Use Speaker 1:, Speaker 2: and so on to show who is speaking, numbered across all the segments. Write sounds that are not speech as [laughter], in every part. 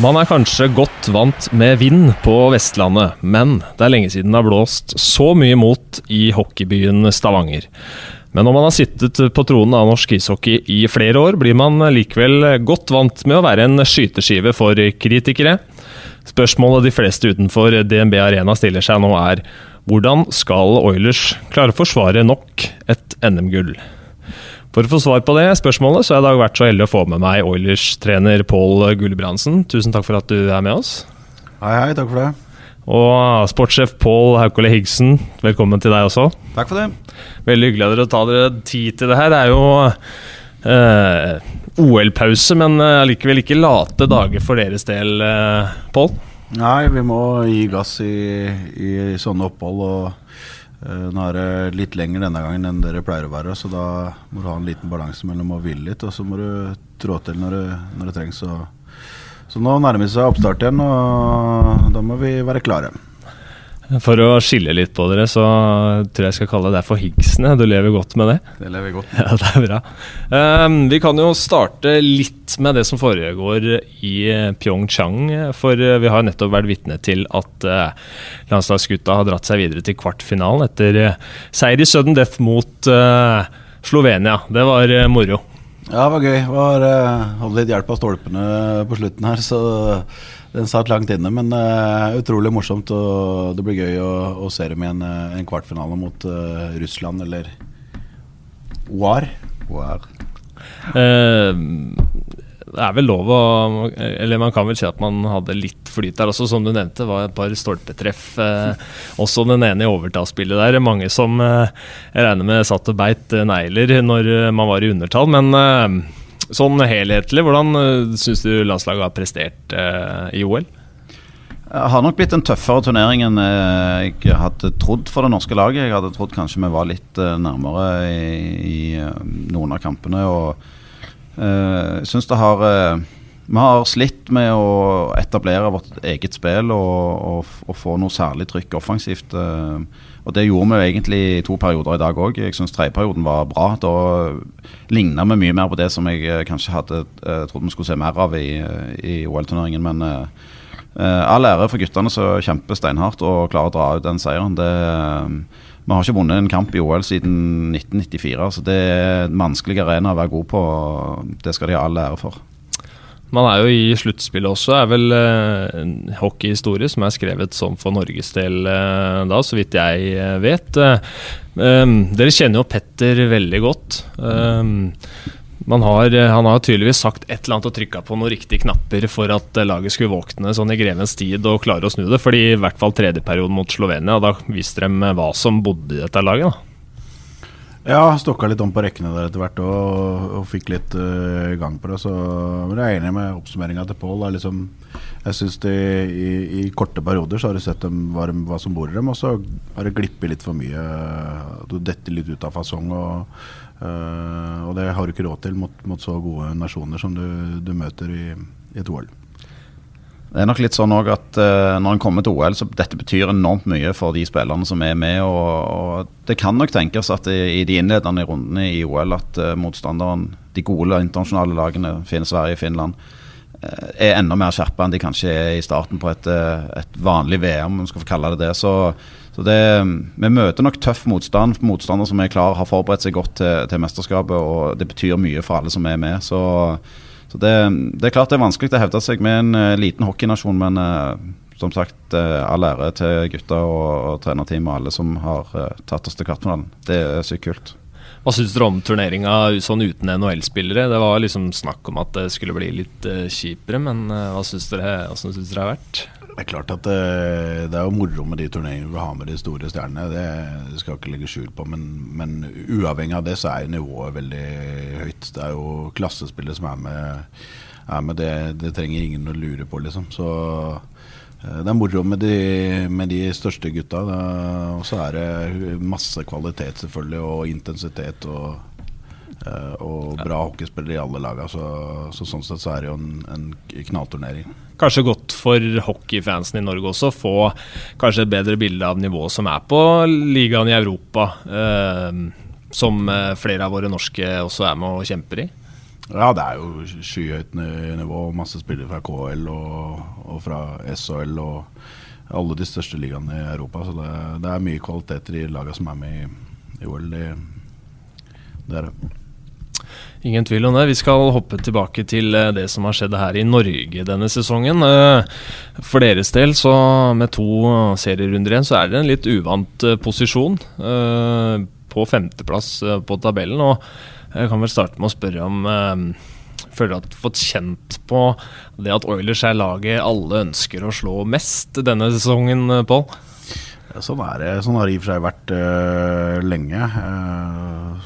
Speaker 1: Man er kanskje godt vant med vind på Vestlandet, men det er lenge siden det har blåst så mye mot i hockeybyen Stavanger. Men når man har sittet på tronen av norsk ishockey i flere år, blir man likevel godt vant med å være en skyteskive for kritikere. Spørsmålet de fleste utenfor DNB Arena stiller seg nå er hvordan skal Oilers klare å forsvare nok et NM-gull? For å få svar på det spørsmålet, så har jeg i dag vært så heldig å få med meg Oilers-trener Pål Gulbrandsen. Tusen takk for at du er med oss.
Speaker 2: Hei, hei. Takk for det.
Speaker 1: Og sportssjef Pål Haukole Higsen, velkommen til deg også.
Speaker 2: Takk for det.
Speaker 1: Veldig hyggelig av dere tar dere tid til det her. Det er jo eh, OL-pause, men allikevel ikke late dager for deres del, eh, Pål?
Speaker 2: Nei, vi må gi gass i, i sånne opphold. og nå er det litt lenger denne gangen enn dere pleier å være, så da må du ha en liten balanse mellom å ville litt, og så må du trå til når det, når det trengs. Så, så nå nærmer det seg oppstart igjen, og da må vi være klare.
Speaker 1: For å skille litt på dere, så tror jeg jeg skal kalle deg for Higgsene. Du lever godt med det?
Speaker 2: Det lever godt [laughs]
Speaker 1: Ja, det er bra. Um, vi kan jo starte litt med det som foregår i Pyeongchang. For vi har nettopp vært vitne til at uh, landslagsgutta har dratt seg videre til kvartfinalen etter uh, seier i sudden death mot uh, Slovenia. Det var moro.
Speaker 2: Ja, det var gøy. Det var, hadde litt hjelp av stolpene på slutten her, så den satt langt inne, men uh, utrolig morsomt. Og det blir gøy å, å se dem i en, eh, en kvartfinale mot uh, Russland, eller OAR.
Speaker 1: OAR. Uh, det er vel lov å Eller man kan vel si at man hadde litt flyt der også, som du nevnte. var et par stolpetreff. Eh, også den ene i overtallsspillet der. Mange som eh, jeg regner med satt og beit negler når man var i undertall. Men eh, Sånn helhetlig, hvordan uh, eh, syns du landslaget har prestert uh, i OL?
Speaker 3: Det har nok blitt en tøffere turnering enn eh, jeg hadde trodd for det norske laget. Jeg hadde trodd kanskje vi var litt nærmere i, i noen av kampene. Og jeg uh, syns det har Vi har slitt med å etablere vårt eget spill og, og, og få noe særlig trykk offensivt. Uh, og Det gjorde vi egentlig i to perioder i dag òg. Jeg syns tredjeperioden var bra. Da ligna vi mye mer på det som jeg eh, kanskje hadde uh, trodd vi skulle se mer av i, i OL-turneringen. Men uh, all ære for guttene som kjemper steinhardt og klarer å dra ut den seieren. Det, uh, vi har ikke vunnet en kamp i OL siden 1994, så det er en vanskelig arena å være god på. Det skal de ha all ære for.
Speaker 1: Man er jo i sluttspillet også. er vel eh, en hockeyhistorie som er skrevet som for Norges del eh, da, så vidt jeg eh, vet. Um, dere kjenner jo Petter veldig godt. Um, har, han har tydeligvis sagt et eller annet og trykka på noen riktige knapper for at laget skulle våkne sånn i grevens tid og klare å snu det. fordi i hvert fall tredjeperioden mot Slovenia, da viste de hva som bodde i dette laget. da.
Speaker 2: Ja, stokka litt om på rekkene der etter hvert og, og fikk litt uh, gang på det. Så men jeg er enig med oppsummeringa til Pål. Liksom, jeg syns i, i, korte perioder så har du sett dem, hva, hva, som bor i dem, og så har det glippet litt for mye. Du detter litt ut av fasong. Og, uh, og det har du ikke råd til mot, mot så gode nasjoner som du, du møter i, i et OL.
Speaker 3: Det er nok litt sånn at uh, når en kommer til OL, så dette betyr enormt mye for de spillerne som er med. Og, og det kan nok tenkes at i, i de innledende rundene i OL at uh, motstanderen, de gode internasjonale lagene, Finn Sverige, Finland, uh, er enda mer skjerpa enn de kanskje er i starten på et, et vanlig VM, om man skal få kalle det det. Så, så det, vi møter nok tøff motstand, Motstandere som er klar, har forberedt seg godt til, til mesterskapet, og det betyr mye for alle som er med. så så det, det, er klart det er vanskelig å hevde seg med en uh, liten hockeynasjon, men uh, som sagt, uh, all ære til gutta og, og trenerteamet og alle som har tatt oss til kvartfinalen. Det er sykt kult.
Speaker 1: Hva syns dere om turneringa sånn uten NHL-spillere? Det var liksom snakk om at det skulle bli litt kjipere, men hva syns dere, dere har vært?
Speaker 2: Er klart at det, eh, det er jo moro med de turneringene vi har med de store stjernene. Det skal jeg ikke legge skjul på. Men, men, uavhengig av det så er nivået veldig høyt. Det er jo klassespillet som er med. Er med det, det, trenger ingen å lure på, liksom. Så eh, det er moro med de, med de største gutta. Og så er det masse kvalitet, selvfølgelig, og intensitet. og og bra hockeyspillere i alle laga. Så, så, sånn sett så er det jo en, en knallturnering.
Speaker 1: Kanskje godt for hockeyfansen i Norge også få kanskje et bedre bilde av nivået som er på ligaen i Europa. Uh, som eh, flere av våre norske også er med og kjemper i.
Speaker 2: Ja, det er jo skyhøyt nivå. Masse spillere fra KL og, og fra SHL og alle de største ligaene i Europa. Så det, det er mye kvaliteter i lagene som er med i, i OL. Det, det er det.
Speaker 1: Ingen tvil om det. Vi skal hoppe tilbake til eh, det som har skjedd her i Norge denne sesongen. Eh, for deres del, så med to serierunder igjen, så er det en litt uvant eh, posisjon. På femteplass på tabellen. Og jeg kan vel starte med å spørre om Føler at fått kjent på det at Oilers er laget alle ønsker å slå mest denne sesongen, Pål?
Speaker 2: Sånn er det. Sånn har det i og for seg vært lenge.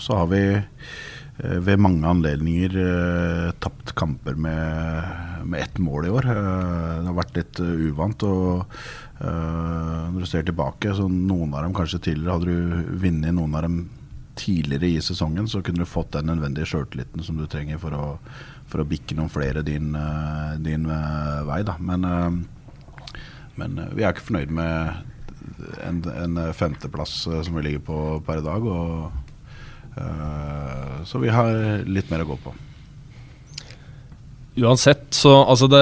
Speaker 2: Så har vi ved mange anledninger uh, tapt kamper med, med ett mål i år. Uh, det har vært litt uvant. og Når du ser tilbake, så noen av dem kanskje tidligere Hadde du vunnet noen av dem tidligere i sesongen, så kunne du fått den nødvendige sjøltilliten som du trenger for å, for å bikke noen flere din, din vei. Da. Men, men vi er ikke fornøyd med en, en femteplass som vi ligger på per dag. og Eh, så vi har litt mer å gå på.
Speaker 1: Uansett, så altså det,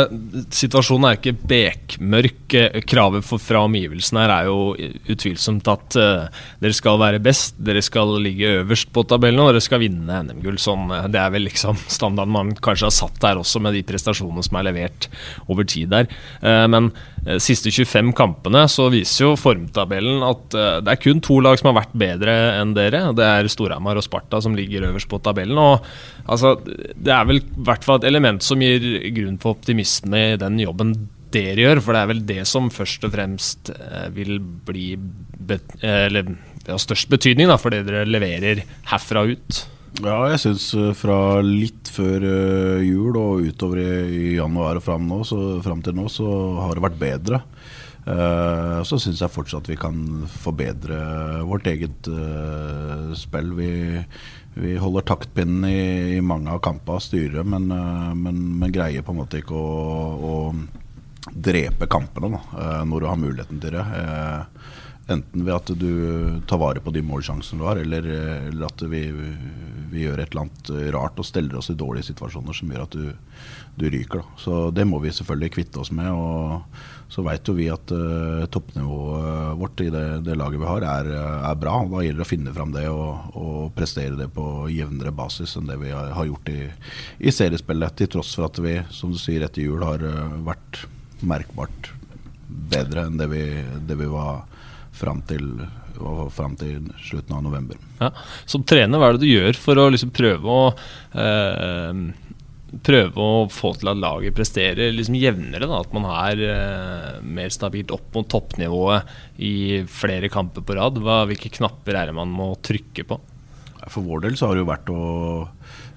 Speaker 1: Situasjonen er ikke bekmørk. Kravet for, fra omgivelsene her er jo utvilsomt at uh, dere skal være best, dere skal ligge øverst på tabellen og dere skal vinne NM-gull. Sånn, uh, det er vel liksom [laughs] standarden man kanskje har satt der også, med de prestasjonene som er levert over tid der. Uh, men siste 25 kampene så viser jo formtabellen at det er kun to lag som har vært bedre enn dere. Det er Storhamar og Sparta som ligger øverst på tabellen. og altså, Det er vel i hvert fall et element som gir grunn for optimisme i den jobben dere gjør, for det er vel det som først og fremst eh, vil bli bet eller, ja, størst betydning da, for det dere leverer herfra ut?
Speaker 2: Ja, jeg syns eh, fra litt før jul og utover i, januar og fram, nå, så, fram til nå, så har det vært bedre. Så syns jeg fortsatt vi kan forbedre vårt eget spill. Vi, vi holder taktpinnen i, i, mange av kampene styrer, men, uh, men, men, greier på en måte ikke å, å drepe kampene da, når du har muligheten til det. Enten ved at du tar vare på de målsjansene du har, eller, eller at vi, vi, gjør et eller annet rart og steller oss i dårlige situasjoner som gjør at du, du ryker. Da. Så det må vi selvfølgelig kvitte oss med. og så vet jo vi at uh, toppnivået vårt i det, det, laget vi har, er, er, bra. Da gjelder det å finne fram det og, og, prestere det på jevnere basis enn det vi har, gjort i, i, seriespillet. Til tross for at vi, som du sier, etter jul har vært merkbart bedre enn det vi, det vi var fram til, fram til slutten av november.
Speaker 1: Ja. Som trener, hva er det du gjør for å liksom prøve å eh, prøve å få til at laget presterer liksom jevnere. Da, at man er eh, mer stabilt opp mot toppnivået i flere kamper på rad. Hva, hvilke knapper er det man må trykke på?
Speaker 2: For vår del så har det jo vært å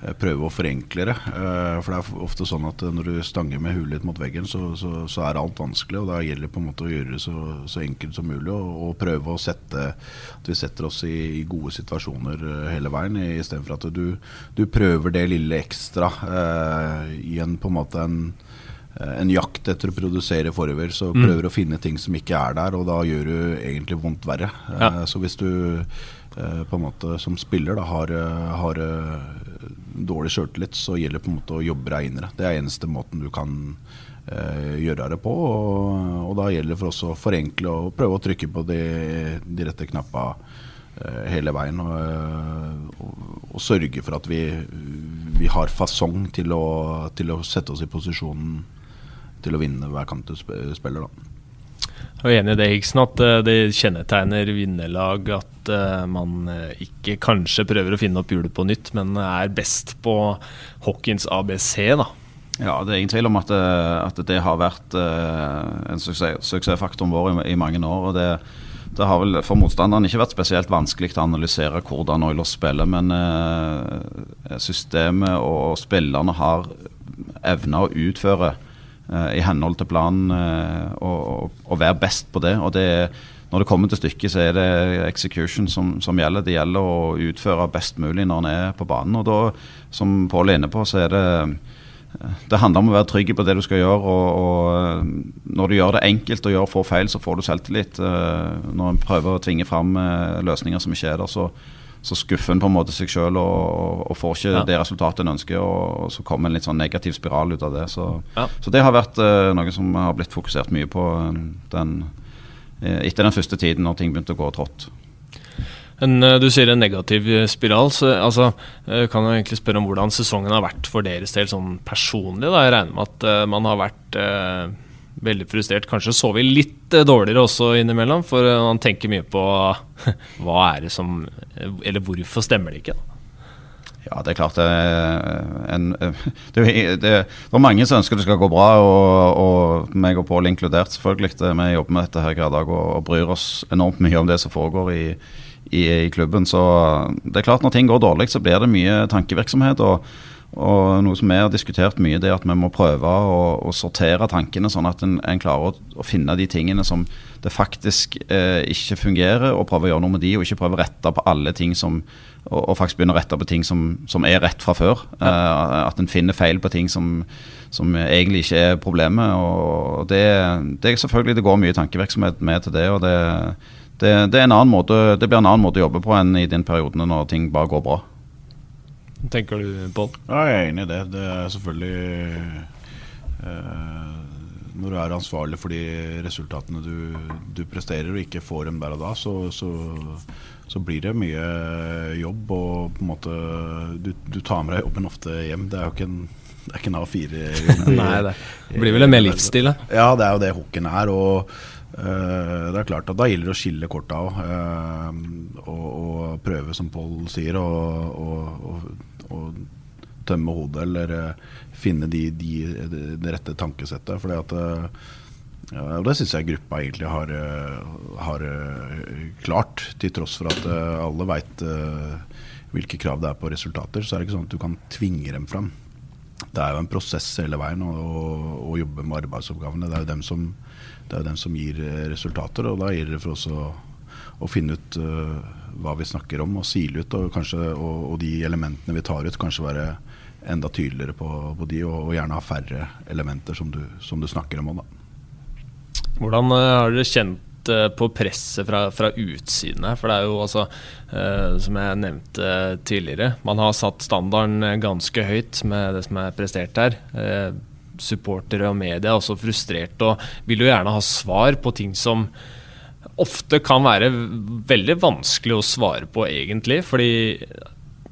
Speaker 2: Eh, prøve å forenkle det. Eh, for det er ofte sånn at når du stanger med huet litt mot veggen, så, så, så, er alt vanskelig. Og da gjelder det på en måte å gjøre det så, så enkelt som mulig og, og, prøve å sette at vi setter oss i, i gode situasjoner eh, hele veien, istedenfor at du, du prøver det lille ekstra eh, i en på en måte en en jakt etter å produsere forover, så mm. prøver mm. å finne ting som ikke er der, og da gjør du egentlig vondt verre. Ja. Så hvis du Eh, på en måte som spiller da, har, eh, har eh, dårlig sjøltillit, så gjelder det på en måte å jobbe reinere. Det er eneste måten du kan eh, gjøre det på. Og, og, da gjelder det for oss å forenkle og prøve å trykke på de, de rette knappa eh, hele veien. Og, og, og, sørge for at vi, vi har fasong til å, til å, sette oss i posisjonen til å vinne hver kamp du spiller. da.
Speaker 1: Jeg er enig i det, Higsen, at eh, det kjennetegner vinnerlag at uh, man eh, ikke kanskje prøver å finne opp hjulet på nytt, men er best på Hawkins ABC. da.
Speaker 3: Ja, det er ingen tvil om at, at det har vært en suksess, suksessfaktoren vår i, i, mange år. og det, det har vel for motstanderen ikke vært spesielt vanskelig å analysere hvordan Oilers spiller, men systemet og spillerne har evna å utføre Eh, i henhold til planen og, eh, og, være best på det. og det når det kommer til stykket, så er det execution som, som, gjelder. Det gjelder å utføre best mulig når en er på banen. Og da, som Pål er inne på, så er det det handler om å være trygg på det du skal gjøre. Og, og når du gjør det enkelt og gjør få feil, så får du selvtillit. Når en prøver å tvinge fram løsninger som ikke er der, så, så skuffer en på en måte seg sjøl og, og, får ikke ja. det resultatet en ønsker. Og, så kommer en litt sånn negativ spiral ut av det. Så, ja. så det har vært uh, noe som har blitt fokusert mye på den, etter den første tiden, når ting begynte å gå trått.
Speaker 1: En, eh, du sier en negativ eh, spiral. så altså, eh, kan jeg egentlig spørre om hvordan sesongen har vært for deres del sånn personlig. Da. Jeg regner med at uh, man har vært uh, veldig frustrert. Kanskje sovet litt uh, dårligere også innimellom, for man tenker mye på [laughs] hva er det som Eller hvorfor stemmer det ikke?
Speaker 3: Ja, det er klart [laughs] det en, det, det, det, er mange som ønsker det skal gå bra, og, og meg og Pål inkludert, selvfølgelig. Vi jobber med dette her hver dag og, og bryr oss enormt mye om det som foregår i, i, i, klubben. Så det er klart når ting går dårlig, så blir det mye tankevirksomhet. og, og noe som vi har diskutert mye, det er at vi må prøve å, å sortere tankene, sånn at en, en klarer å, å, finne de tingene som det faktisk eh, ikke fungerer, og prøve å gjøre noe med de, og ikke prøve å rette på alle ting som Og, og faktisk begynne å rette på ting som, som er rett fra før. Ja. Eh, at en finner feil på ting som, som egentlig ikke er problemet. og det, det er selvfølgelig Det går mye tankevirksomhet med til det. og det det, det, måte, det, blir en annen måte å jobbe på enn i den perioden når ting bare går bra.
Speaker 1: Tenker du, Pål?
Speaker 2: Ja, jeg er enig i det. Det er selvfølgelig eh, Når du er ansvarlig for de resultatene du, du, presterer og ikke får dem der og da, så, så, så, blir det mye jobb. Og på en måte Du, du tar med deg jobben ofte hjem. Det er jo ikke en det er ikke en A4-jobb. [laughs]
Speaker 1: Nei, det blir vel en mer livsstil, da?
Speaker 2: Ja, det er jo det hockeyen er. og Uh, det er klart at Da gjelder det å skille korta òg. Uh, eh, og, og, prøve, som Pål sier, å tømme hodet eller uh, finne de, de, det rette tankesettet. Fordi at ja, Det syns jeg gruppa egentlig har, har klart, til tross for at alle veit hvilke krav det er på resultater. Så er det ikke sånn at du kan tvinge dem fram. Det er jo en prosess hele veien å, å jobbe med arbeidsoppgavene. Det er jo dem som den som gir eh, resultater. Og da gjelder det for oss å, å finne ut uh, hva vi snakker om, og sile ut. Og, kanskje, og, og, de elementene vi tar ut, kanskje være enda tydeligere på, på de, og, og, gjerne ha færre elementer som du, som du snakker om. Da.
Speaker 1: Hvordan uh, har dere kjent på presset fra, fra utsiden her. For det er jo altså, eh, som jeg nevnte tidligere, man har satt standarden ganske høyt med det som er prestert her. Eh, supportere og media er også frustrert og vil jo gjerne ha svar på ting som ofte kan være veldig vanskelig å svare på, egentlig. Fordi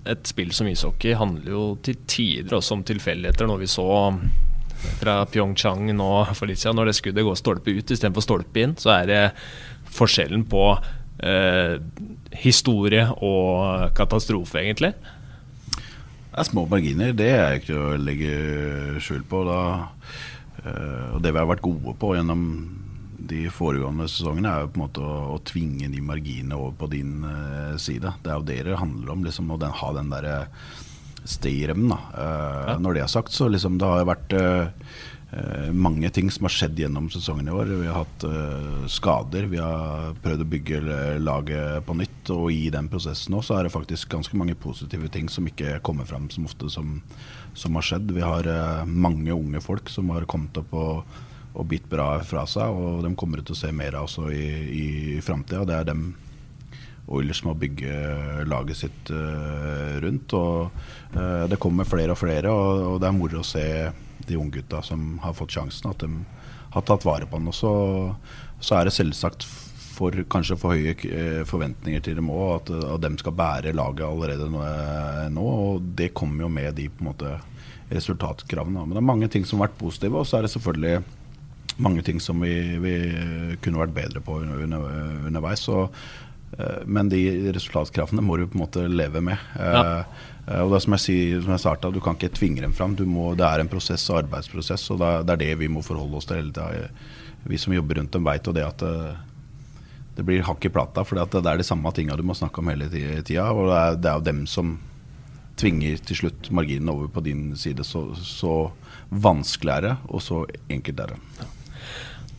Speaker 1: et spill som ishockey handler jo til tider også om tilfeldigheter. Når vi så fra Pyeongchang nå for litt siden, når det skuddet går stolpe ut istedenfor stolpe inn, så er det forskjellen på eh, historie og katastrofe, egentlig.
Speaker 2: Det er små marginer, det er ikke å legge skjul på. Da, uh, og det vi har vært gode på gjennom de foregående sesongene, er jo på en måte å, å tvinge de marginene over på din uh, side. Det er jo det det handler om, liksom, å den, ha den derre stay i. Uh, ja. Når det er sagt, så liksom det har vært uh, mange ting som har skjedd gjennom sesongen i år. Vi har hatt uh, skader. Vi har prøvd å bygge laget på nytt. Og i den prosessen nå så er det faktisk ganske mange positive ting som ikke kommer fram som ofte som, som har skjedd. Vi har uh, mange unge folk som har kommet opp og, og bitt bra fra seg. Og de kommer til å se mer av også i, i, framtida. Det er dem Oilers må bygge laget sitt uh, rundt. Og det kommer flere og flere, og, og det er moro å se de unggutta som har fått sjansen, at de har tatt vare på den. Og så, så er det selvsagt for, kanskje for høye eh, forventninger til dem òg, at, at de skal bære laget allerede nå. Og det kommer jo med de på en måte resultatkravene. Men det er mange ting som har vært positive, og så er det selvfølgelig mange ting som vi, vi kunne vært bedre på under, underveis. Så, eh, men de resultatkravene må du på en måte leve med. Ja. Eh, og det er som jeg, sier, som jeg startet, Du kan ikke tvinge dem fram. Må, det er en prosess og arbeidsprosess, og det er det vi må forholde oss til hele tida. Vi som jobber rundt dem, vet jo det at det, eh, det blir hakk i plata. For det er de samme tinga du må snakke om hele tida. Og det er, det er jo dem som tvinger til slutt marginen over på din side. Så, så vanskelig er det, og så enkelt er det.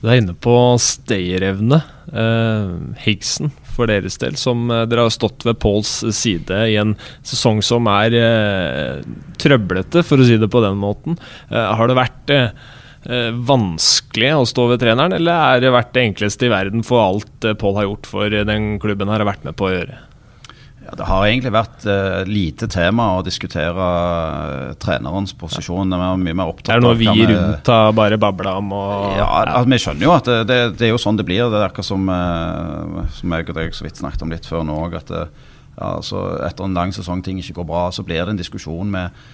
Speaker 1: Du er inne på stayerevne. Uh, Higgsen for deres del, som uh, dere har stått ved Pauls side i en sesong som er uh, trøblete, for å si det på den måten. har det vært vanskelig å stå ved treneren, eller er det vært det enkleste i verden for alt Paul har gjort for den klubben har vært med på å gjøre?
Speaker 3: Ja, det har egentlig vært uh, lite tema å diskutere uh, trenerens posisjon. Det er mye mer opptatt
Speaker 1: av Det er noe vi rundt har bare babla om. Og,
Speaker 3: ja, altså, Vi skjønner jo at det, det, det, er jo sånn det blir. Det er akkurat som, uh, som jeg og deg så vidt snakket om litt før nå òg. At ja, altså, etter en lang sesong ting ikke går bra, så blir det en diskusjon med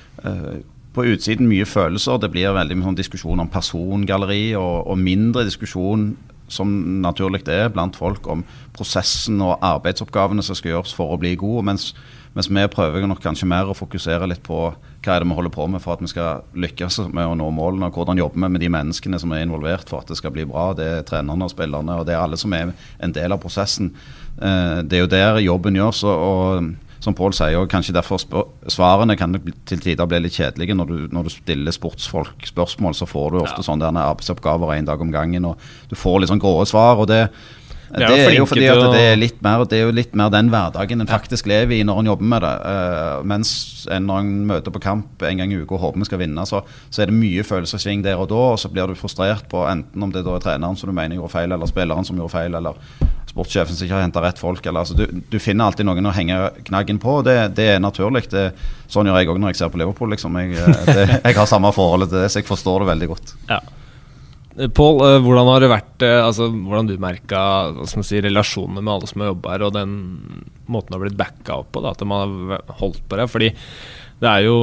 Speaker 3: på utsiden mye følelser. Det blir veldig mye sånn diskusjon om persongalleri og, og mindre diskusjon som naturlig det er blant folk om prosessen og arbeidsoppgavene som skal gjøres for å bli god. Mens, mens vi prøver nok kanskje mer å fokusere litt på hva er det vi holder på med for at vi skal lykkes med å nå målene, og hvordan jobber vi med de menneskene som er involvert for at det skal bli bra. Det er trenerne og spillerne, og det er alle som er en del av prosessen. Eh, det er jo der jobben gjøres. og som Pål sier, og kanskje derfor svarene kan til tider bli litt kjedelige. Når du, når du stiller sportsfolk spørsmål, så får du ofte ja. sånne arbeidsoppgaver en dag om gangen. og Du får litt sånn grå svar. og det det er, det er jo fordi at det er, litt mer, det er jo litt mer den hverdagen en faktisk lever i når en jobber med det. Uh, mens en, når en møter på kamp en gang i uka og håper vi skal vinne, så, så, er det mye følelsessving der og da. Og så blir du frustrert på enten om det da er treneren som du mener gjorde feil, eller spilleren som gjorde feil, eller sportssjefen som ikke har henta rett folk. Eller, altså, du, du, finner alltid noen å henge knaggen på. Det, det er naturlig. Det, sånn gjør jeg òg når jeg ser på Liverpool. Liksom. Jeg, eh, det, [laughs] jeg, har samme forholdet til det, så jeg forstår det veldig godt.
Speaker 1: Ja. Pål, eh, hvordan har det vært eh, altså, Hvordan du merka si, relasjonene med alle som har jobba her, og den måten du har blitt backa opp på? Da, at de har holdt på det? Fordi det er jo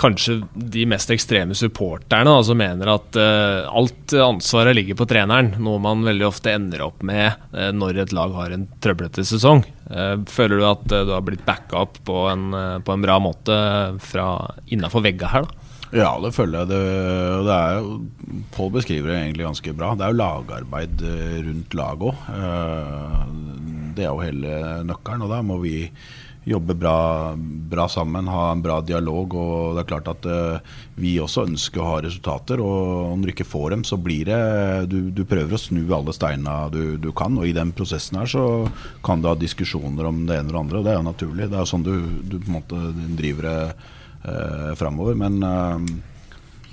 Speaker 1: kanskje de mest ekstreme supporterne som mener at uh, alt ansvaret ligger på treneren. Noe man veldig ofte ender opp med uh, når et lag har en trøblete sesong. Uh, føler du at du har blitt backa opp på på en, bra måte fra innafor vegga her? da?
Speaker 2: Ja, det føler jeg. Det, det er jo, Pål beskriver det egentlig ganske bra. Det er jo lagarbeid rundt laget òg. Det er jo hele nøkkelen. Og da må vi jobbe bra, bra, sammen, ha en bra dialog. og det er klart at uh, Vi også ønsker å ha resultater, og Om du ikke får dem, så blir det Du, du prøver å snu alle steinene du, du, kan, og i den prosessen her så kan du ha diskusjoner om det ene eller andre, og det er jo naturlig. Det er jo sånn du, du på en måte driver det uh, framover. Men uh,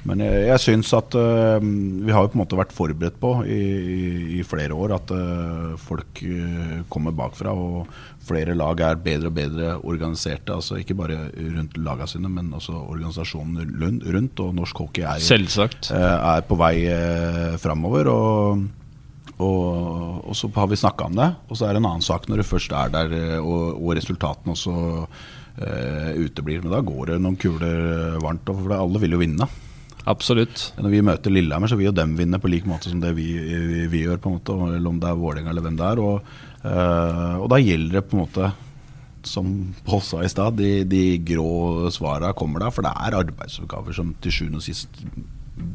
Speaker 2: men jeg, jeg syns at uh, vi har jo på en måte vært forberedt på i, i, i flere år at uh, folk uh, kommer bakfra. Og flere lag er bedre og bedre organiserte. altså Ikke bare rundt lagene sine, men også organisasjonen rundt. Og norsk hockey er,
Speaker 1: Selvsagt.
Speaker 2: er på vei uh, framover. Og, og, og, så har vi snakka om det. Og så er det en annen sak når du først er der, og, og resultatene også uteblir. Men da går det noen kuler varmt, for alle vil jo vinne.
Speaker 1: Absolutt.
Speaker 2: Når vi møter Lillehammer, så vil jo dem vinne på lik måte som det vi, vi, vi gjør, på en måte, eller om det er Vålerenga eller hvem det er. Og, uh, og, da gjelder det på en måte, som Pål sa i stad, de, de, grå svara kommer da, for det er arbeidsoppgaver som til sjuende og sist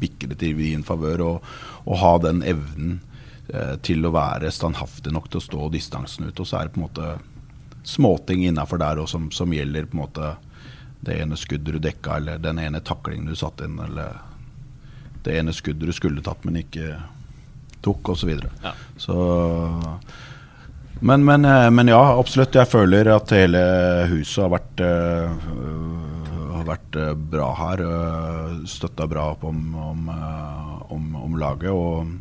Speaker 2: bikker det til din favør. Å ha den evnen uh, til å være standhaftig nok til å stå distansen ut. Og så er det på en måte småting innafor der og som, som gjelder på en måte det ene skuddet du dekka, eller den ene taklingen du satte inn, eller det ene skuddet du skulle tatt, men ikke tok, osv. Så, ja. så men, men, eh, men, ja, absolutt. Jeg føler at hele huset har vært, uh, har vært uh, bra her. Uh, Støtta bra opp om, om, om, om laget. Og,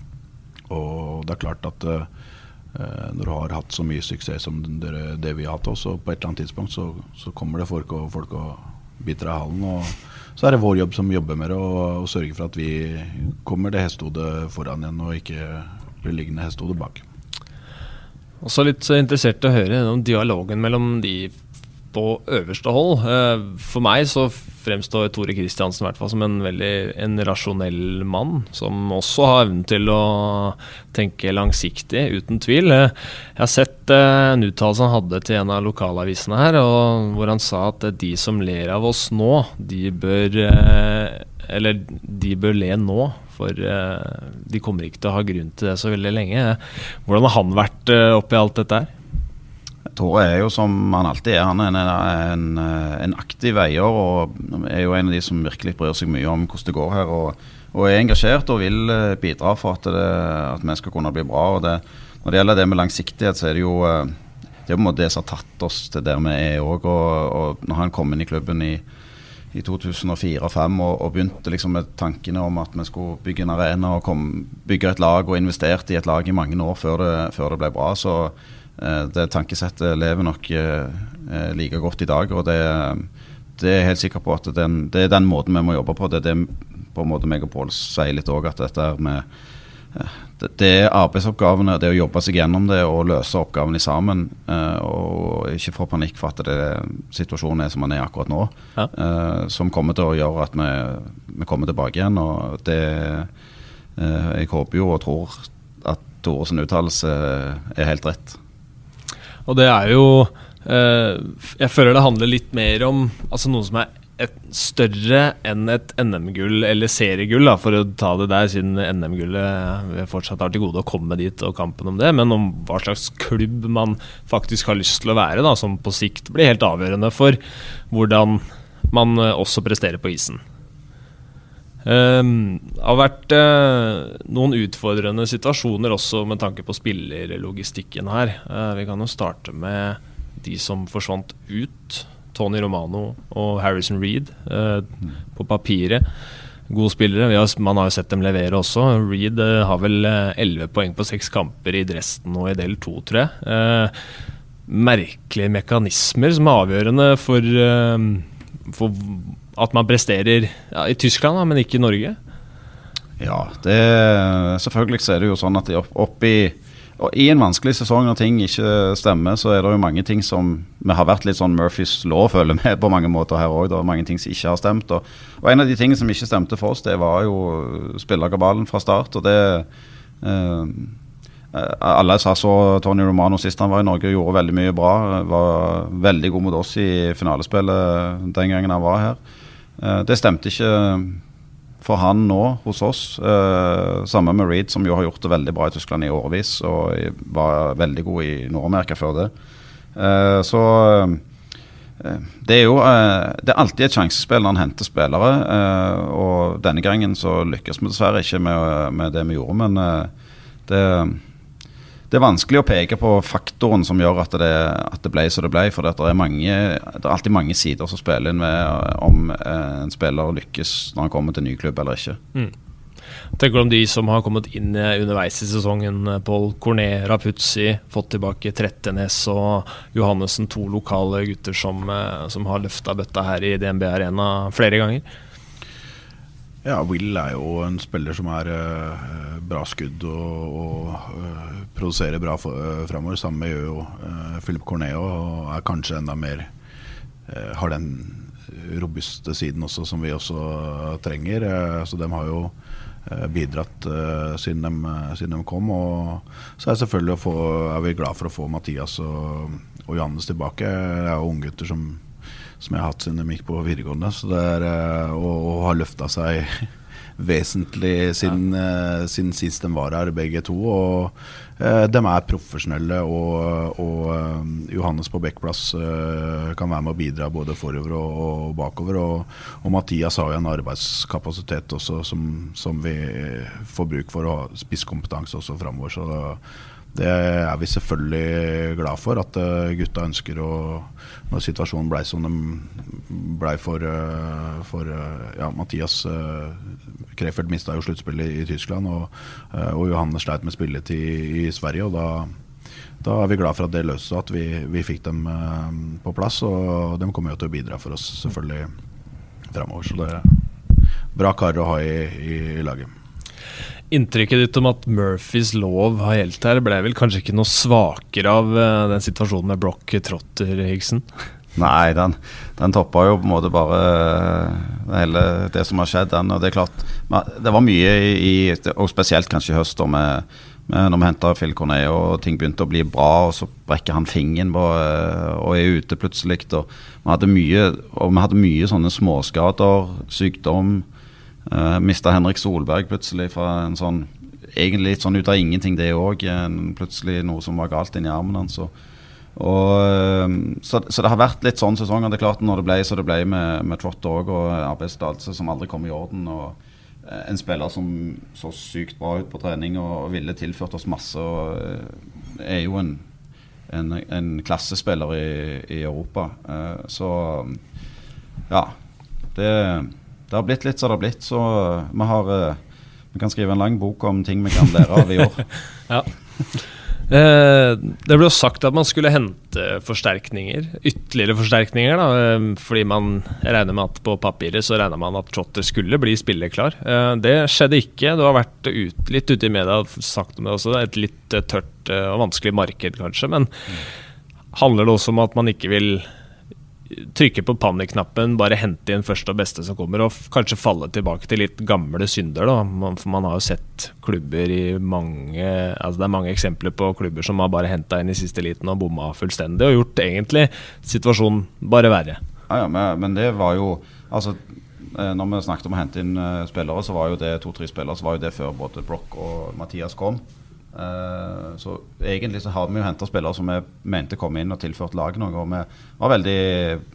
Speaker 2: og, det er klart at når du har hatt så mye suksess som det, det vi har hatt også, på et eller annet tidspunkt så, så kommer det folk og, folk og biter av halen. Og så er det vår jobb som jobber med det, og sørge for at vi kommer det hestehodet foran igjen, og ikke blir liggende hestehodet bak.
Speaker 1: Også litt interessert å høre om dialogen mellom de på øverste hold. Eh, for meg så fremstår Tore Kristiansen som en veldig en rasjonell mann, som også har evnen til å tenke langsiktig, uten tvil. Eh, jeg har sett eh, en uttalelse han hadde til en av lokalavisene her, hvor han sa at de som ler av oss nå, de bør Eller de bør le nå, for de kommer ikke til å ha grunn til det så veldig lenge. Hvordan har han vært oppi alt dette her?
Speaker 3: Tore er jo som han alltid er. Han er en, en, en, aktiv eier og er jo en av de som virkelig bryr seg mye om hvordan det går her. Og, og er engasjert og vil eh, bidra for at, det, at vi skal kunne bli bra. Det, når det gjelder det med langsiktighet, så er det jo eh, det er på en måte det som har tatt oss til der vi er òg. Og, og når han kom inn i klubben i, i 2004-2005 og, og, begynte liksom med tankene om at vi skulle bygge en arena og kom, bygge et lag og investerte i et lag i mange år før det, før det ble bra, så det tankesettet lever nok eh, like godt i dag. og det, det er jeg helt sikker på at den, det er den måten vi må jobbe på. Det er det på en måte meg og Pål sier litt òg, at dette er med det, det er arbeidsoppgavene, det å jobbe seg gjennom det og løse oppgavene sammen. og ikke få panikk for at det, situasjonen er som den er akkurat nå. Ja. som kommer til å gjøre at vi, vi kommer tilbake igjen. og det Jeg håper jo og tror at Tores uttalelse er helt rett.
Speaker 1: Og det er jo eh, Jeg føler det handler litt mer om altså noe som er et større enn et NM-gull eller seriegull, da, for å ta det der, siden NM-gullet fortsatt har til gode å komme dit og kampen om det, men om hva slags klubb man faktisk har lyst til å være, da, som på sikt blir helt avgjørende for hvordan man eh, også presterer på isen. Det har vært uh, noen utfordrende situasjoner også med tanke på spillerlogistikken her. Uh, vi kan jo starte med de som forsvant ut. Tony Romano og Harrison Reed uh, på papiret. Gode spillere. Har, man har jo sett dem levere også. Reed har vel elleve poeng på seks kamper i Dresden og i del to, tror jeg. merkelige mekanismer som er avgjørende for, for at man presterer ja, i Tyskland, da, men ikke i Norge?
Speaker 3: Ja, det, selvfølgelig så er det jo sånn at opp, i, i en vanskelig sesong når ting ikke stemmer, så er det jo mange ting som Vi har vært litt sånn Murphys lov, føler vi, på mange måter her òg. Det er mange ting som ikke har stemt. Og, og, en av de tingene som ikke stemte for oss, det var jo spillerkabalen fra start. og det eh, alle sa så Tony Romano sist han var i Norge, gjorde veldig mye bra. Var veldig god mot oss i finalespillet den gangen han var her. Eh, det stemte ikke for han nå hos oss. sammen samme med Reed, som jo har gjort det veldig bra i Tyskland i årevis og var veldig god i Nord-Amerika før det. Eh, så det er jo det er alltid et sjansespill når han henter spillere. og denne gangen så lykkes vi dessverre ikke med, med det vi gjorde, men det det er vanskelig å peke på faktoren som gjør at det, at det ble som det ble. For det er, mange, det er, alltid mange sider som spiller inn med om eh, en spiller lykkes når han kommer til ny klubb eller ikke. Mm.
Speaker 1: Tenker du om de som har kommet inn underveis i sesongen? Pål Corné, Rapuzzi, fått tilbake Trettenes og Johannessen. To lokale gutter som, eh, som har løfta bøtta her i DNB Arena flere ganger.
Speaker 2: Ja, Will er jo en spiller som er uh, bra skudd og, og uh, produserer bra uh, framover. Samme gjør jo uh, Philip Corneo og er kanskje enda mer Har den robuste siden også som vi også trenger. så de har jo bidratt siden de, siden, de, kom. Og så er, selvfølgelig få, er vi glad for å få Mathias og, og Johannes tilbake. Det er jo unggutter som som jeg har hatt siden de gikk på videregående. Er, eh, og, og har løfta seg [laughs] vesentlig siden, ja. uh, siden, sist de var her, begge to. Og uh, de er profesjonelle, og, og uh, Johannes på Bekkplass kan være med å bidra både forover og, og bakover. Og, og, Mathias har jo en arbeidskapasitet også som, som vi får bruk for, ha spisskompetanse også framover. Så det er vi selvfølgelig glad for, at gutta ønsker å Når situasjonen blei som den blei for, for ja, Mathias Krefeld mista jo sluttspillet i Tyskland, og, eh, og Johannes sleit med spilletid i, Sverige. og da da er vi glad for at det løste, at vi, vi fikk dem på plass. Og de kommer jo til å bidra for oss selvfølgelig framover. Så det er bra kar å ha i, i, laget.
Speaker 1: Inntrykket ditt om at Murphys lov har gjeldt her, ble vel kanskje ikke noe svakere av uh, den situasjonen med Broch Trotter, Higsen?
Speaker 3: Nei, den, den toppa jo på en måte bare uh, hele det som har skjedd. Den, og Det er klart, det var mye i, og spesielt kanskje i høst, med, med når vi henta Phil Cornet og ting begynte å bli bra, og så brekker han fingeren på, uh, og er ute plutselig. Og vi hadde mye, og vi hadde mye sånne småskader, sykdom. Uh, eh, Mista Henrik Solberg plutselig fra en sånn Egentlig litt sånn ut av ingenting, det òg. Plutselig noe som var galt inni armen hans. Og, og, ehm, så, så, det har vært litt sånn sesonger. Det er klart Når det ble så det ble med, med Trott òg, og arbeidstillatelse som aldri kom i orden. og eh, En spiller som så sykt bra ut på trening og, ville tilført oss masse. Og, eh, er jo en, en, en klassespiller i, i Europa. Så ja. Det, det, har blitt litt som det har blitt. Så vi har Vi kan skrive en lang bok om ting vi kan lære av i år. [laughs]
Speaker 1: ja. Eh, det ble sagt at man skulle hente forsterkninger, ytterligere forsterkninger. da, eh, Fordi man regner med at på papiret så regner man at Trotter skulle bli spilleklar. Eh, det skjedde ikke. Du har vært ut, litt ute i media og sagt om det også. Et litt eh, tørt eh, og vanskelig marked, kanskje. Men handler det også om at man ikke vil trykke på panikknappen, bare hente inn første og beste som kommer, og kanskje falle tilbake til litt gamle synder. da. Man, for man har jo sett klubber i mange altså Det er mange eksempler på klubber som har bare henta inn i siste liten og bomma fullstendig, og gjort egentlig situasjonen bare verre.
Speaker 3: Ja, ja, men, men det var jo Altså, eh, når vi snakket om å hente inn eh, spillere, så var jo det to-tre spillere, så var jo det før både Broch og Mathias kom. Eh, så egentlig så har vi jo henta spillere som vi mente kom inn og tilførte laget noe. Og vi var veldig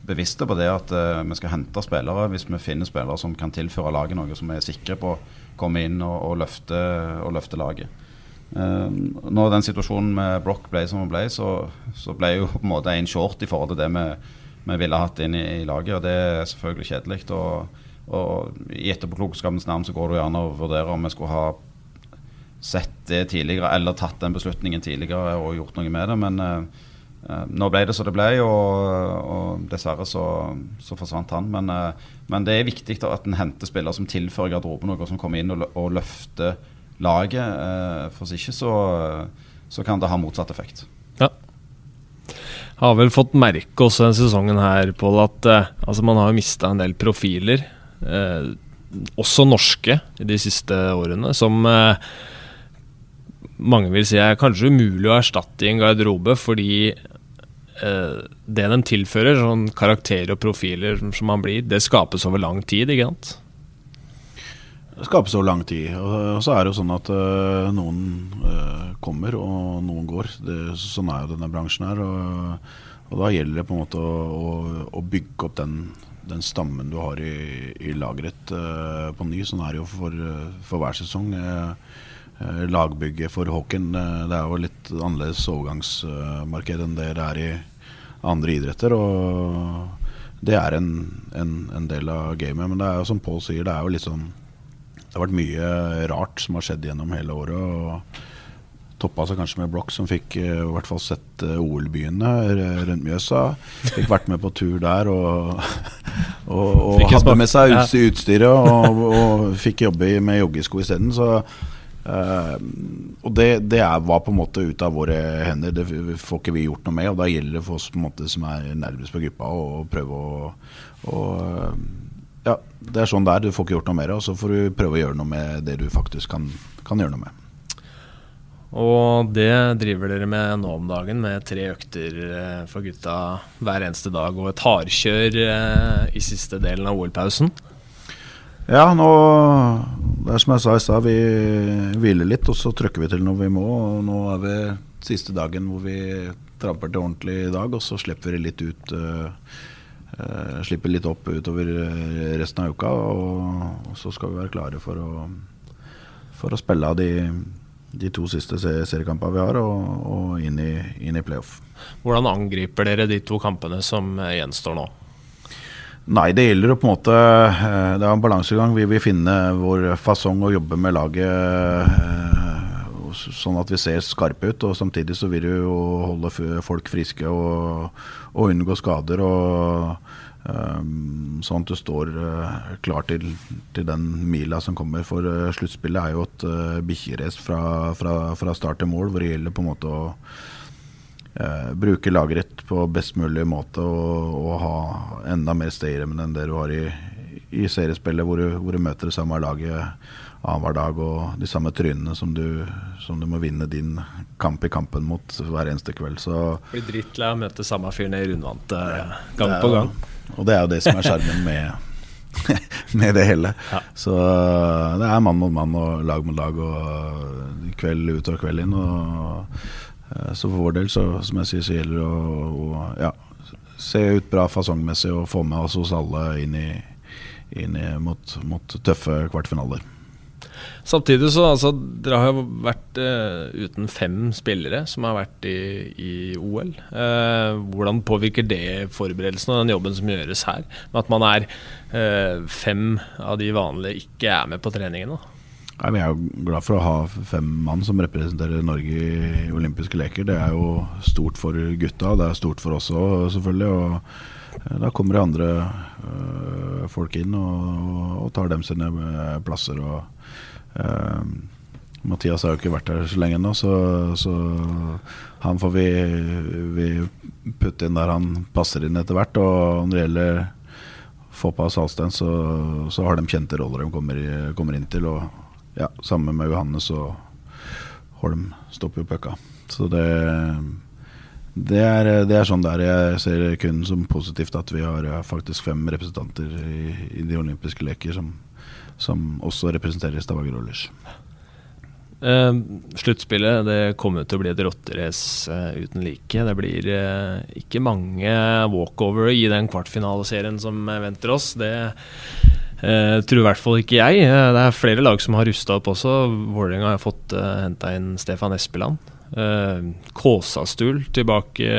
Speaker 3: bevisste på det at eh, vi skal hente spillere hvis vi finner spillere som kan tilføre laget noe, som vi er sikre på å komme inn og, og, løfte, og løfte laget. Eh, når den situasjonen med Broch ble som den ble, så, så ble jo på en måte en short i forhold til det vi, vi ville hatt inn i, i laget. Og det er selvfølgelig kjedelig. Og, og i etterpåklokskapens navn så går det gjerne å vurdere om vi skulle ha sett det tidligere, eller tatt den beslutningen tidligere og gjort noe med det. Men eh, nå ble det som det ble, og, og dessverre så, så forsvant han. Men, uh, men det er viktig at en henter spillere som tilfører garderoben noe, som kommer inn og, og løfter laget. Uh, for hvis ikke så, så kan det ha motsatt effekt.
Speaker 1: Ja. Har vel fått merke også denne sesongen her, Pål, at altså man har mista en del profiler. Også norske i de siste årene, som mange vil si er kanskje umulig å erstatte i en garderobe, fordi eh, det de tilfører, sånn karakterer og profiler som som man blir, det skapes over lang tid, ikke sant?
Speaker 2: Det skapes over lang tid. Og så er det jo sånn at øh, noen øh, kommer, og noen går. Det, sånn er jo denne bransjen her. Og, og da gjelder det på en måte å, å, å bygge opp den, den stammen du har i, i lageret uh, på ny. Sånn er det jo for, for hver sesong. Uh, eh, lagbygget for Håken eh, det er jo litt annerledes overgangsmarked enn det det er i andre idretter. Og det er en, en, en del av gamet. Men det er jo som Pål sier, det er jo litt sånn det har vært mye rart som har skjedd gjennom hele året. og Toppa seg kanskje med Blokk som fikk eh, i hvert fall sett eh, OL-byene rundt Mjøsa. Fikk vært med på tur der og, [laughs] og, og hadde med seg utstyret og, og fikk jobbe med joggesko isteden. Så eh, og det, det er, var på en måte ute av våre hender. Det får ikke vi gjort noe med. Og da gjelder det for oss på en måte som er nærmest på gruppa, å prøve å, å Ja, det er sånn det er. Du får ikke gjort noe mer, og så får du prøve å gjøre noe med det du faktisk kan, kan gjøre noe med.
Speaker 1: Og det driver dere med nå om dagen, med tre økter eh, for gutta hver eneste dag og et hardkjør eh, i siste delen av OL-pausen.
Speaker 2: Ja, nå Det er som jeg sa i stad, vi hviler litt, og så trykker vi til når vi må. Og nå er vi siste dagen hvor vi tramper til ordentlig i dag, og så slipper vi litt ut Uh, uh, Slipper litt opp utover øh, resten av uka. Og, og så skal vi være klare for å, for å spille av de, de to siste seriekampene vi har, og, og inn, i, inn i playoff.
Speaker 1: Hvordan angriper dere de to kampene som eh, gjenstår nå?
Speaker 2: Nei, det gjelder å på en måte eh, Det er en balansegang. Vi vil finne vår fasong å jobbe med laget eh, og sånn at vi ser skarpe ut. Og samtidig så vil vi jo holde folk friske og, og unngå skader. og eh, Sånn at du står klar til, til den mila som kommer. For sluttspillet er jo et bikkjerace fra, fra, fra start til mål, hvor det gjelder på en måte å eh, bruke lageret på best mulig måte og, og ha enda mer stayerevne enn det du har i, i seriespillet, hvor du, hvor du møter det samme laget annenhver dag og de samme trynene som du, som du må vinne din kamp i kampen mot hver eneste kveld. Så
Speaker 1: Blir drittlei av å møte samme fyren i rundvante gang
Speaker 2: er
Speaker 1: på gang.
Speaker 2: Og det er jo det som er skjermen med, [laughs] med det hele.
Speaker 1: Ja.
Speaker 2: Så uh, det er mann mot mann og lag mot lag og uh, kveld ut og kveld inn. Og, uh, så for vår del, så, som jeg sier, så gjelder det å, å ja, se ut bra fasongmessig og få med oss hos alle inn i, inn i mot, mot tøffe kvartfinaler.
Speaker 1: Samtidig så altså, dere har jo vært uh, uten fem spillere som har vært i, i OL. Uh, hvordan påvirker det forberedelsen og den jobben som gjøres her? Med at man er uh, fem av de vanlige ikke er med på treningene?
Speaker 2: Nei, vi er jo glad for å ha fem mann som representerer Norge i olympiske leker. Det er jo stort for gutta, det er stort for oss òg, selvfølgelig. Og eh, da kommer det andre øh, folk inn og, og, tar dem sine eh, plasser. Og øh, Mathias har jo ikke vært her så lenge nå, så, så han får vi, vi, putte inn der han passer inn etter hvert. Og når det gjelder Foppa og Salsten, så, så, har de kjente roller de kommer, kommer inn til. og ja, sammen med Johannes og Holm stopper jo pucka. Så det, det, er, det er sånn der jeg ser kun som positivt at vi har faktisk fem representanter i, i de olympiske leker som, som også representerer Stavanger Oilers.
Speaker 1: Uh, sluttspillet det kommer til å bli et rotterace uh, uten like. Det blir uh, ikke mange walkover i den kvartfinaleserien som venter oss. Det Uh, tror i hvert fall ikke jeg. Uh, det er flere lag som har rusta opp også. Vålerenga har fått uh, eh, henta inn Stefan Espeland. Uh, Kåsastul tilbake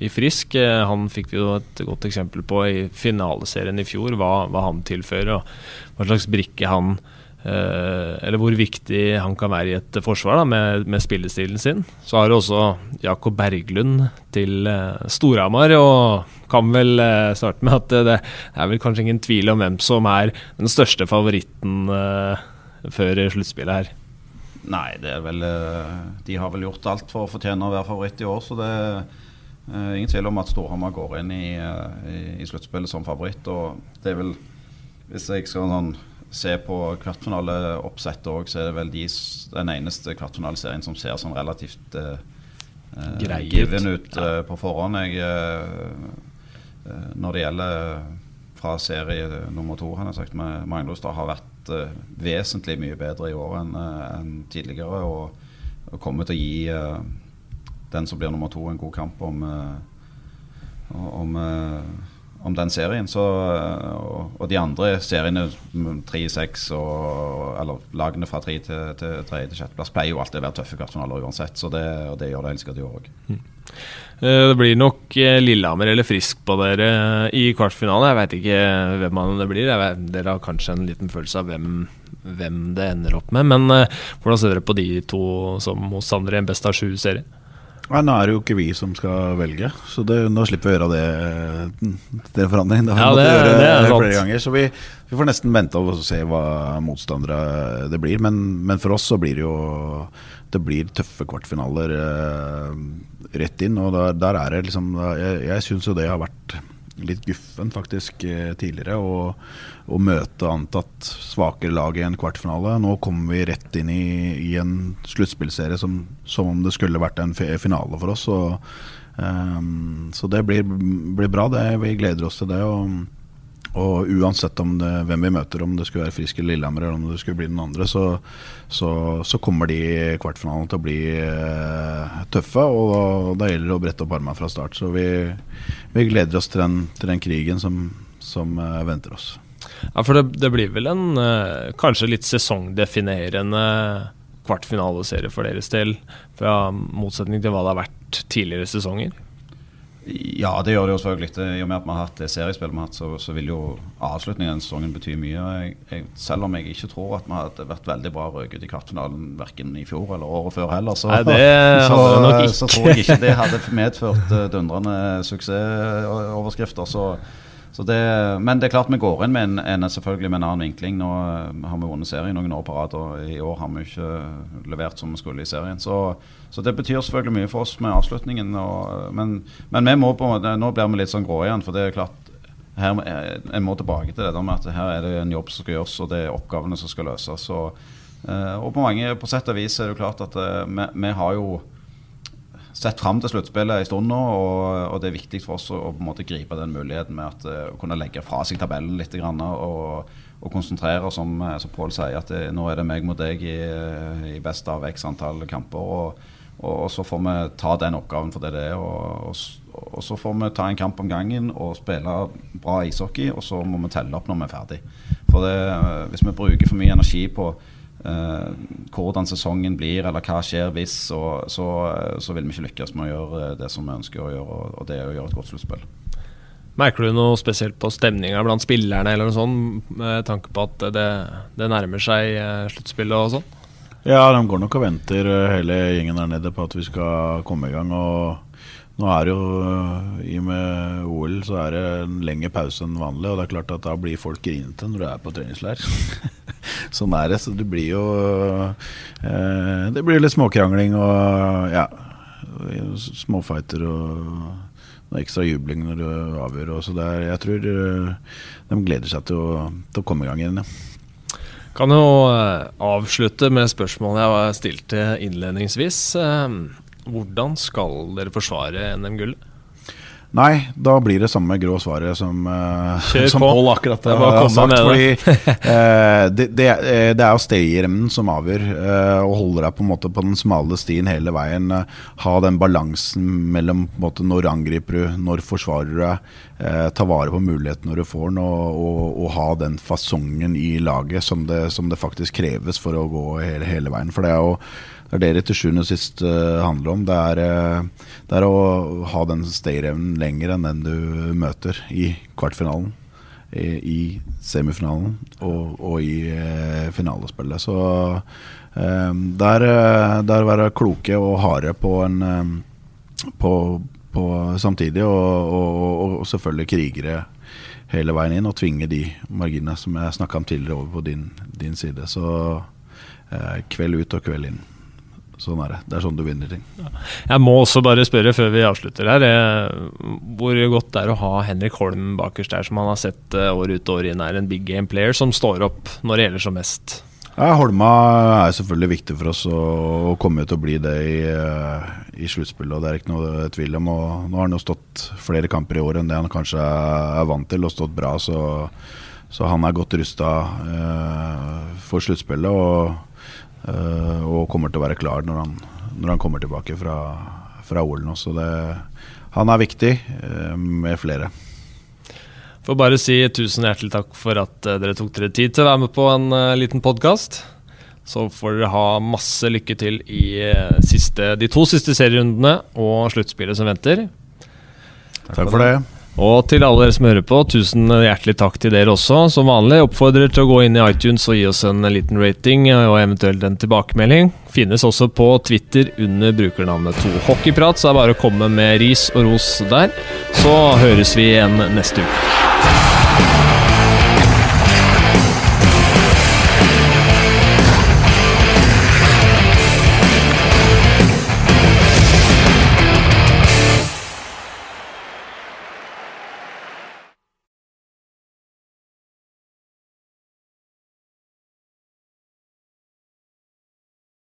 Speaker 1: i Frisk. han fikk vi jo et godt eksempel på i finaleserien i fjor, hva, hva han tilfører og hva slags brikke han Eh, eller hvor viktig han kan være i et forsvar da, med, med spillestilen sin. Så har du også Jakob Berglund til uh, Storhamar, og kan vel uh, starte med at det, det, er vel kanskje ingen tvil om hvem som er den største favoritten før sluttspillet her.
Speaker 3: Nei, det er vel De har vel gjort alt for å fortjene å være favoritt i år, så det er ingen tvil om at Storhamar går inn i, i, i sluttspillet som favoritt. Og det er vel, hvis jeg skal sånn se på kvartfinaleoppsettet òg, så er det vel de, den eneste kvartfinaliserien som ser sånn relativt uh, given ut uh, på forhånd. Jeg, uh, når det gjelder fra serie nummer to, han har sagt med Magnustad, har vært vesentlig mye bedre i år enn en tidligere. Og, og, kommer til å gi den som blir nummer to, en god kamp om, om om den serien. Så, og, og, de andre seriene, tre, seks eller lagene fra tre til, til tredje til sjetteplass, pleier jo alltid å være tøffe kvartfinaler uansett. Så det, og det gjør det helt sikkert i år òg.
Speaker 1: Mm. Eh, det blir nok eh, Lillehammer eller Frisk på dere eh, i kvartfinalen. Jeg veit ikke hvem man det blir. Vet, dere har kanskje en liten følelse av hvem, hvem det ender opp med. Men hvordan ser dere på de to som hos Sander i en best av sju-serie?
Speaker 2: Nei, Nå er det jo ikke vi som skal velge, så det, nå slipper vi å gjøre det Den forandringen. Det har
Speaker 1: ja, måttet gjøre
Speaker 2: det, det flere ganger. Så vi, vi, får nesten vente og se hva motstandere det blir. Men, men, for oss så blir det jo Det blir tøffe kvartfinaler eh, rett inn. Og der, der er det liksom Jeg, jeg syns jo det har vært litt guffen faktisk eh, tidligere å møte antatt svakere lag i en kvartfinale. Nå kommer vi rett inn i, i en sluttspillserie som, som, om det skulle vært en finale for oss. Og, um, så det blir, blir bra. Det, vi gleder oss til det. og og uansett det, hvem vi møter, om det skulle være Frisk eller Lillehammer eller om det skulle bli den andre, så, så, så kommer de kvartfinalene til å bli eh, tøffe. Og da, gjelder det å brette opp armene fra start. Så vi, vi gleder oss til den, til den krigen som, som eh, venter oss.
Speaker 1: Ja, for det, det blir vel en eh, kanskje litt sesongdefinerende kvartfinaleserie for deres del, fra motsetning til hva det har vært tidligere sesonger?
Speaker 3: Ja, det gjør det jo selvfølgelig. I og med at vi har hatt det seriespillet vi har hatt, så, så, vil jo avslutningen av sesongen bety mye. Jeg, jeg, selv om jeg ikke tror at vi hadde vært veldig bra røket i kvartfinalen verken i fjor eller året før heller, så,
Speaker 1: Nei, [laughs] så,
Speaker 3: så, tror jeg ikke det hadde medført uh, dundrende suksessoverskrifter. Så det, men det er klart vi går inn med en, en, selvfølgelig med en annen vinkling. Nå eh, har vi vunnet serien noen år på rad, og i år har vi ikke levert som vi skulle i serien. Så, så det betyr selvfølgelig mye for oss med avslutningen. Og, men, men vi må på, nå blir vi litt sånn grå igjen, for det er klart her, jeg må tilbake til det der med at her er det en jobb som skal gjøres, og det er oppgavene som skal løses. Og, eh, og på, mange, på sett og vis er det jo klart at eh, vi, vi har jo sett fram til sluttspillet en stund nå, og, og, det er viktig for oss å, å, på en måte gripe den muligheten med at, uh, å kunne legge fra seg tabellen litt grann, og, og, konsentrere oss om, eh, som Pål sier, at det, nå er det meg mot deg i, i best av x antall kamper. og og, så får vi ta den oppgaven for det det er. Og, og, så får vi ta en kamp om gangen og spille bra ishockey, og så må vi telle opp når vi er ferdig. For det, eh, hvis vi bruker for mye energi på eh, hvordan sesongen blir, eller hva skjer hvis, så, så, så, vil vi ikke lykkes med å gjøre det som vi ønsker å gjøre, og det er å gjøre et godt sluttspill.
Speaker 1: Merker du noe spesielt på stemninga blant spillerne, eller noe sånt, med tanke på at det, det nærmer seg eh, sluttspillet og sånn?
Speaker 2: Ja, de går nok og venter eh, hele gjengen der nede på at vi skal komme i gang. Og nå er det jo eh, i og med OL så er det en lengre pause enn vanlig. Og det er klart at da blir folk grinete når du er på treningsleir. [laughs] sånn er det. Så det blir jo eh, Det blir litt småkrangling og ja. Småfighter og noe ekstra jubling når du avgjør. Og så der, jeg tror eh, de gleder seg til å, til å komme i gang igjen. Ja.
Speaker 1: Kan jo eh, avslutte med spørsmålet jeg stilte innledningsvis. Eh, hvordan skal dere forsvare NM-gullet?
Speaker 2: Nei, da blir det samme grå svaret som, Kjør som Pål akkurat
Speaker 1: har sagt.
Speaker 2: Fordi eh, det, det, det, er jo stayeremnen som avgjør, eh, og holder deg på måte på den smale stien hele veien. ha den balansen mellom på måte, når angriper du, når forsvarer du deg. ta vare på muligheten når du får den, og, og, og ha den fasongen i laget som det, som det, faktisk kreves for å gå hele, hele veien. For det er jo det er det det til sjuende og sist uh, handler om. Det er, uh, det er, å ha den stayerevnen lenger enn den du møter i kvartfinalen, i, i semifinalen og, og i uh, finalespillet. Så der, der være kloke og harde på en på, på samtidig, og, og, og, selvfølgelig krigere hele veien inn og tvinge de marginene som jeg snakka om tidligere, over på din, din side. Så kveld ut og kveld inn. Sånn er det. Det er sånn du vinner ting.
Speaker 1: Jeg må også bare spørre før vi avslutter her, eh, hvor godt det er å ha Henrik Holm bakerst der, som han har sett eh, år ut og år inn er en big game player som står opp når det gjelder som mest?
Speaker 2: Ja, Holma er selvfølgelig viktig for oss og kommer til å bli det i, eh, i sluttspillet. Det er ikke noe tvil om. og Nå har han jo stått flere kamper i år enn det han kanskje er vant til, og stått bra. Så, så han er godt rusta eh, for sluttspillet. og og kommer til å være klar når han, når han kommer tilbake fra, fra OL nå. Så det, han er viktig, uh, med flere.
Speaker 1: Får bare si tusen hjertelig takk for at uh, dere tok dere tid til å være med på en liten podkast. Så får dere ha masse lykke til i siste, de to siste serierundene og sluttspillet som venter.
Speaker 2: Takk, takk for det.
Speaker 1: Og til alle dere som hører på, tusen hjertelig takk til dere også. Som vanlig oppfordrer til å gå inn i iTunes og gi oss en liten rating og eventuelt en tilbakemelding. Finnes også på Twitter under brukernavnet 2Hockeyprat, så det er bare å komme med ris og ros der. Så høres vi igjen neste uke.